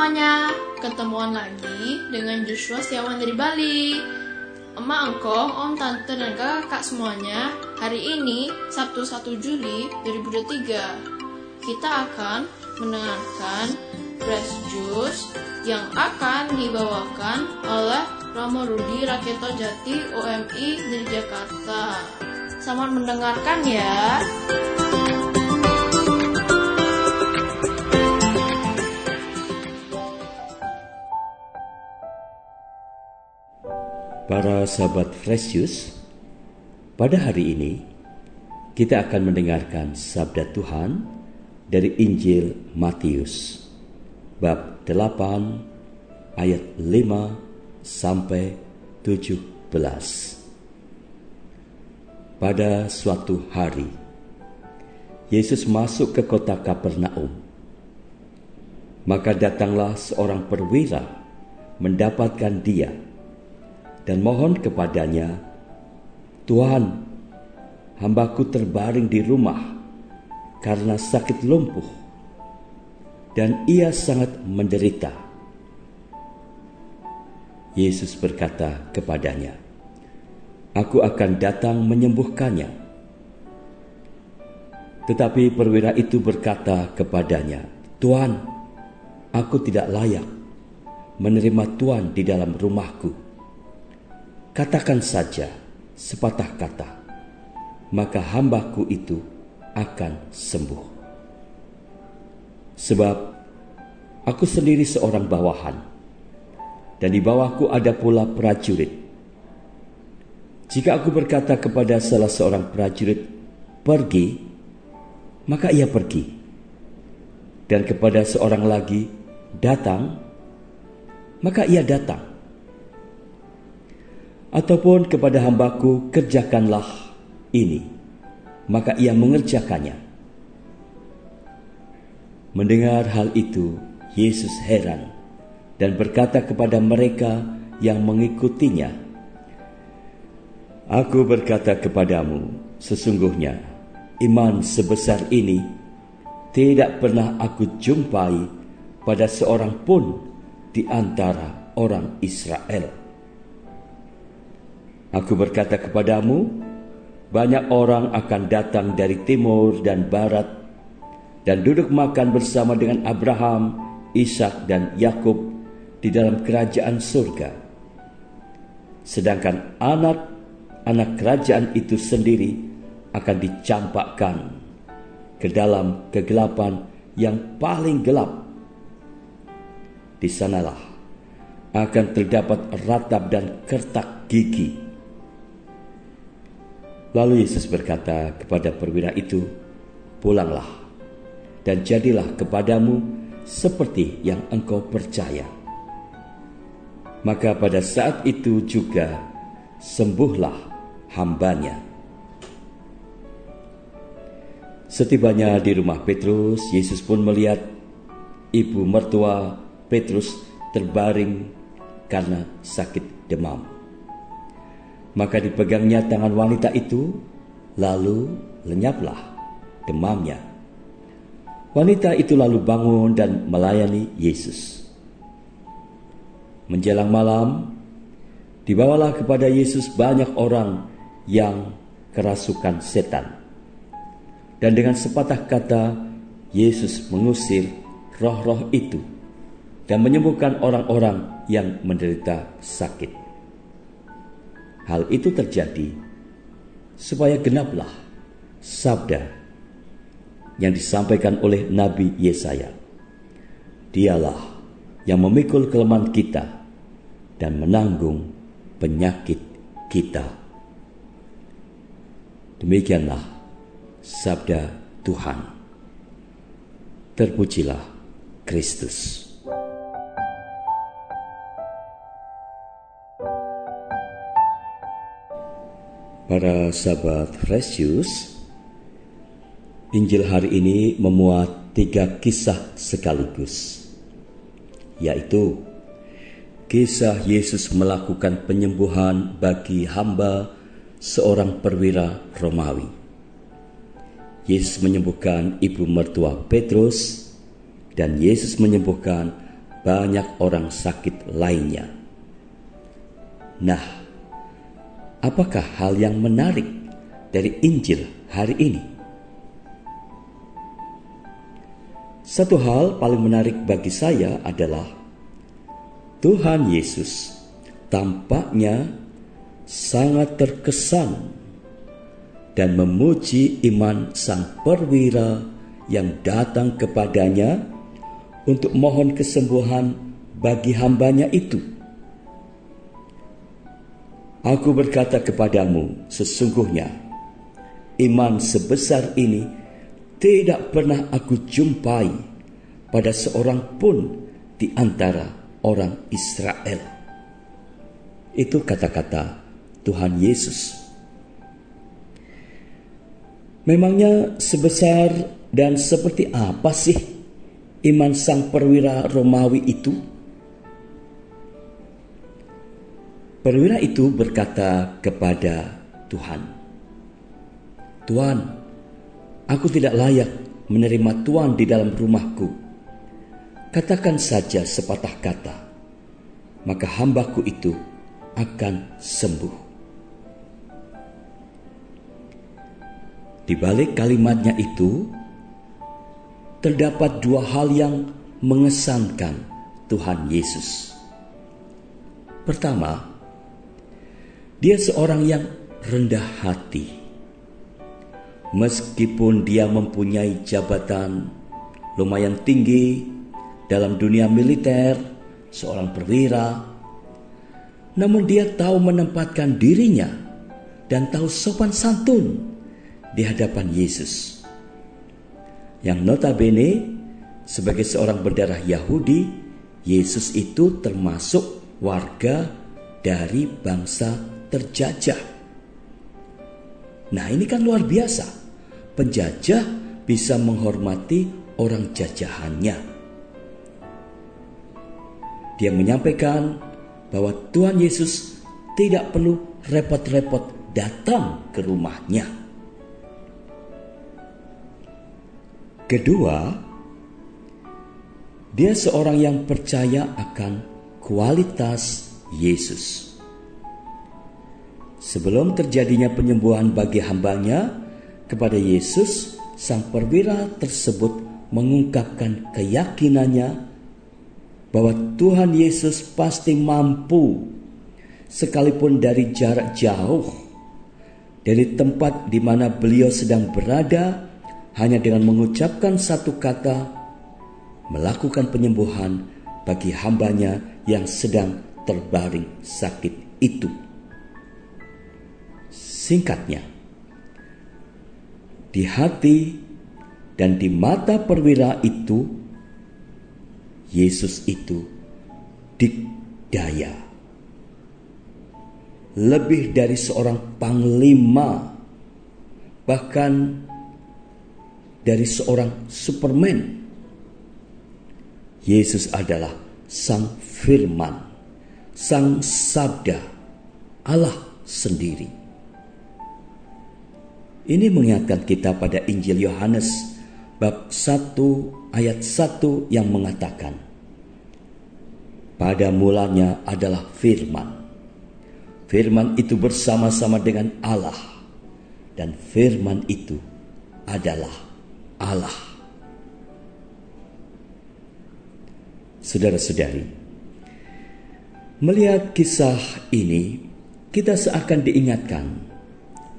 semuanya, ketemuan lagi dengan Joshua Setiawan dari Bali. Emak engkong, om, tante, dan kakak semuanya, hari ini Sabtu 1 Juli 2023, kita akan mendengarkan Fresh Juice yang akan dibawakan oleh Romo Rudi Raketo Jati UMI dari Jakarta. Selamat mendengarkan ya. Para sahabat Fresius, pada hari ini kita akan mendengarkan sabda Tuhan dari Injil Matius bab 8 ayat 5 sampai 17. Pada suatu hari Yesus masuk ke kota Kapernaum. Maka datanglah seorang perwira mendapatkan dia dan mohon kepadanya, Tuhan, hambaku terbaring di rumah karena sakit lumpuh dan ia sangat menderita. Yesus berkata kepadanya, Aku akan datang menyembuhkannya. Tetapi perwira itu berkata kepadanya, Tuhan, aku tidak layak menerima Tuhan di dalam rumahku Katakan saja sepatah kata, maka hambaku itu akan sembuh. Sebab aku sendiri seorang bawahan, dan di bawahku ada pula prajurit. Jika aku berkata kepada salah seorang prajurit, pergi, maka ia pergi. Dan kepada seorang lagi, datang, maka ia datang ataupun kepada hambaku kerjakanlah ini, maka ia mengerjakannya. Mendengar hal itu, Yesus heran dan berkata kepada mereka yang mengikutinya, Aku berkata kepadamu, sesungguhnya iman sebesar ini tidak pernah aku jumpai pada seorang pun di antara orang Israel. Aku berkata kepadamu, banyak orang akan datang dari timur dan barat dan duduk makan bersama dengan Abraham, Ishak dan Yakub di dalam kerajaan surga. Sedangkan anak-anak kerajaan itu sendiri akan dicampakkan ke dalam kegelapan yang paling gelap. Di sanalah akan terdapat ratap dan kertak gigi Lalu Yesus berkata kepada perwira itu, "Pulanglah dan jadilah kepadamu seperti yang engkau percaya." Maka pada saat itu juga sembuhlah hambanya. Setibanya di rumah Petrus, Yesus pun melihat ibu mertua Petrus terbaring karena sakit demam. Maka dipegangnya tangan wanita itu, lalu lenyaplah demamnya. Wanita itu lalu bangun dan melayani Yesus. Menjelang malam, dibawalah kepada Yesus banyak orang yang kerasukan setan. Dan dengan sepatah kata, Yesus mengusir roh-roh itu dan menyembuhkan orang-orang yang menderita sakit. Hal itu terjadi supaya genaplah sabda yang disampaikan oleh Nabi Yesaya. Dialah yang memikul kelemahan kita dan menanggung penyakit kita. Demikianlah sabda Tuhan. Terpujilah Kristus. Para sahabat Fresius, Injil hari ini memuat tiga kisah sekaligus, yaitu kisah Yesus melakukan penyembuhan bagi hamba seorang perwira Romawi. Yesus menyembuhkan ibu mertua Petrus dan Yesus menyembuhkan banyak orang sakit lainnya. Nah, apakah hal yang menarik dari Injil hari ini? Satu hal paling menarik bagi saya adalah Tuhan Yesus tampaknya sangat terkesan dan memuji iman sang perwira yang datang kepadanya untuk mohon kesembuhan bagi hambanya itu. Aku berkata kepadamu, sesungguhnya iman sebesar ini tidak pernah aku jumpai pada seorang pun di antara orang Israel. Itu kata-kata Tuhan Yesus. Memangnya sebesar dan seperti apa sih iman sang perwira Romawi itu? Perwira itu berkata kepada Tuhan, "Tuhan, aku tidak layak menerima Tuhan di dalam rumahku. Katakan saja sepatah kata, maka hambaku itu akan sembuh." Di balik kalimatnya itu terdapat dua hal yang mengesankan Tuhan Yesus. Pertama, dia seorang yang rendah hati. Meskipun dia mempunyai jabatan lumayan tinggi dalam dunia militer, seorang perwira, namun dia tahu menempatkan dirinya dan tahu sopan santun di hadapan Yesus. Yang notabene sebagai seorang berdarah Yahudi, Yesus itu termasuk warga dari bangsa terjajah. Nah, ini kan luar biasa. Penjajah bisa menghormati orang jajahannya. Dia menyampaikan bahwa Tuhan Yesus tidak perlu repot-repot datang ke rumahnya. Kedua, dia seorang yang percaya akan kualitas Yesus. Sebelum terjadinya penyembuhan bagi hambanya kepada Yesus, sang perwira tersebut mengungkapkan keyakinannya bahwa Tuhan Yesus pasti mampu sekalipun dari jarak jauh dari tempat di mana beliau sedang berada hanya dengan mengucapkan satu kata melakukan penyembuhan bagi hambanya yang sedang terbaring sakit itu. Singkatnya, di hati dan di mata perwira itu, Yesus itu dikdaya. Lebih dari seorang panglima, bahkan dari seorang Superman. Yesus adalah Sang Firman, Sang Sabda, Allah sendiri. Ini mengingatkan kita pada Injil Yohanes bab 1 ayat 1 yang mengatakan Pada mulanya adalah firman. Firman itu bersama-sama dengan Allah dan firman itu adalah Allah. Saudara-saudari, melihat kisah ini, kita seakan diingatkan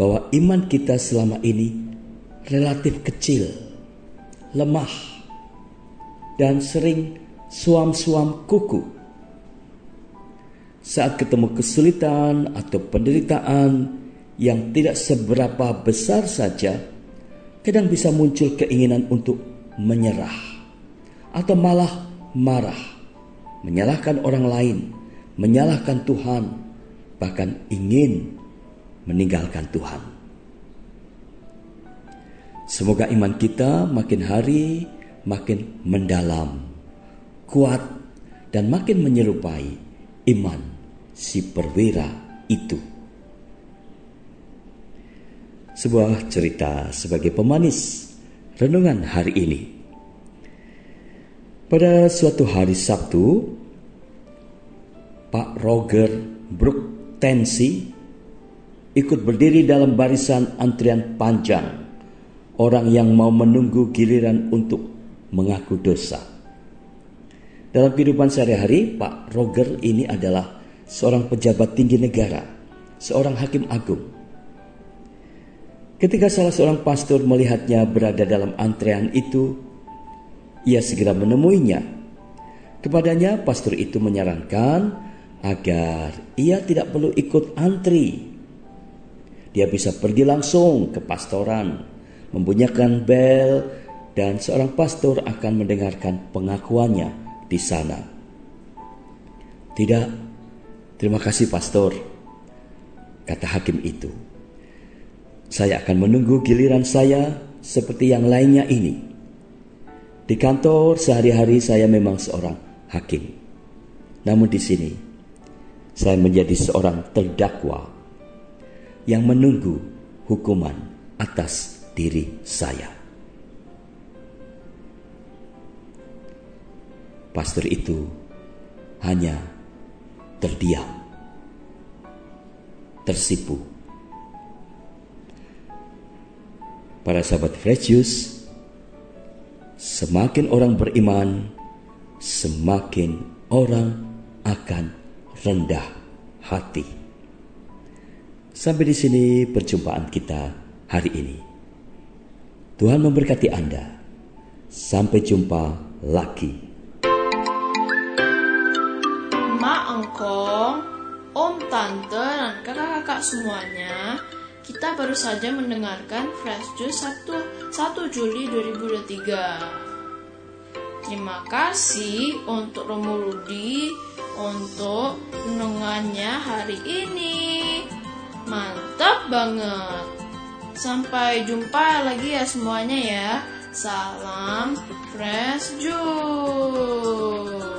bahwa iman kita selama ini relatif kecil, lemah, dan sering suam-suam kuku. Saat ketemu kesulitan atau penderitaan yang tidak seberapa besar saja, kadang bisa muncul keinginan untuk menyerah atau malah marah, menyalahkan orang lain, menyalahkan Tuhan, bahkan ingin meninggalkan Tuhan. Semoga iman kita makin hari makin mendalam, kuat, dan makin menyerupai iman si perwira itu sebuah cerita sebagai pemanis renungan hari ini. Pada suatu hari Sabtu, Pak Roger Brook Tensi ikut berdiri dalam barisan antrian panjang orang yang mau menunggu giliran untuk mengaku dosa. Dalam kehidupan sehari-hari, Pak Roger ini adalah seorang pejabat tinggi negara, seorang hakim agung. Ketika salah seorang pastor melihatnya berada dalam antrean itu, ia segera menemuinya. Kepadanya, pastor itu menyarankan agar ia tidak perlu ikut antri. Dia bisa pergi langsung ke pastoran, membunyikan bel, dan seorang pastor akan mendengarkan pengakuannya di sana. Tidak, terima kasih pastor, kata hakim itu. Saya akan menunggu giliran saya seperti yang lainnya ini. Di kantor sehari-hari saya memang seorang hakim. Namun di sini saya menjadi seorang terdakwa yang menunggu hukuman atas diri saya. pastor itu hanya terdiam, tersipu. Para sahabat Fresius, semakin orang beriman, semakin orang akan rendah hati. Sampai di sini perjumpaan kita hari ini. Tuhan memberkati Anda. Sampai jumpa lagi. engkong, om, tante, dan kakak-kakak semuanya, kita baru saja mendengarkan Fresh Juice 1, 1 Juli 2023. Terima kasih untuk Romo Rudi untuk renungannya hari ini. Mantap banget. Sampai jumpa lagi ya semuanya ya. Salam Fresh Juice.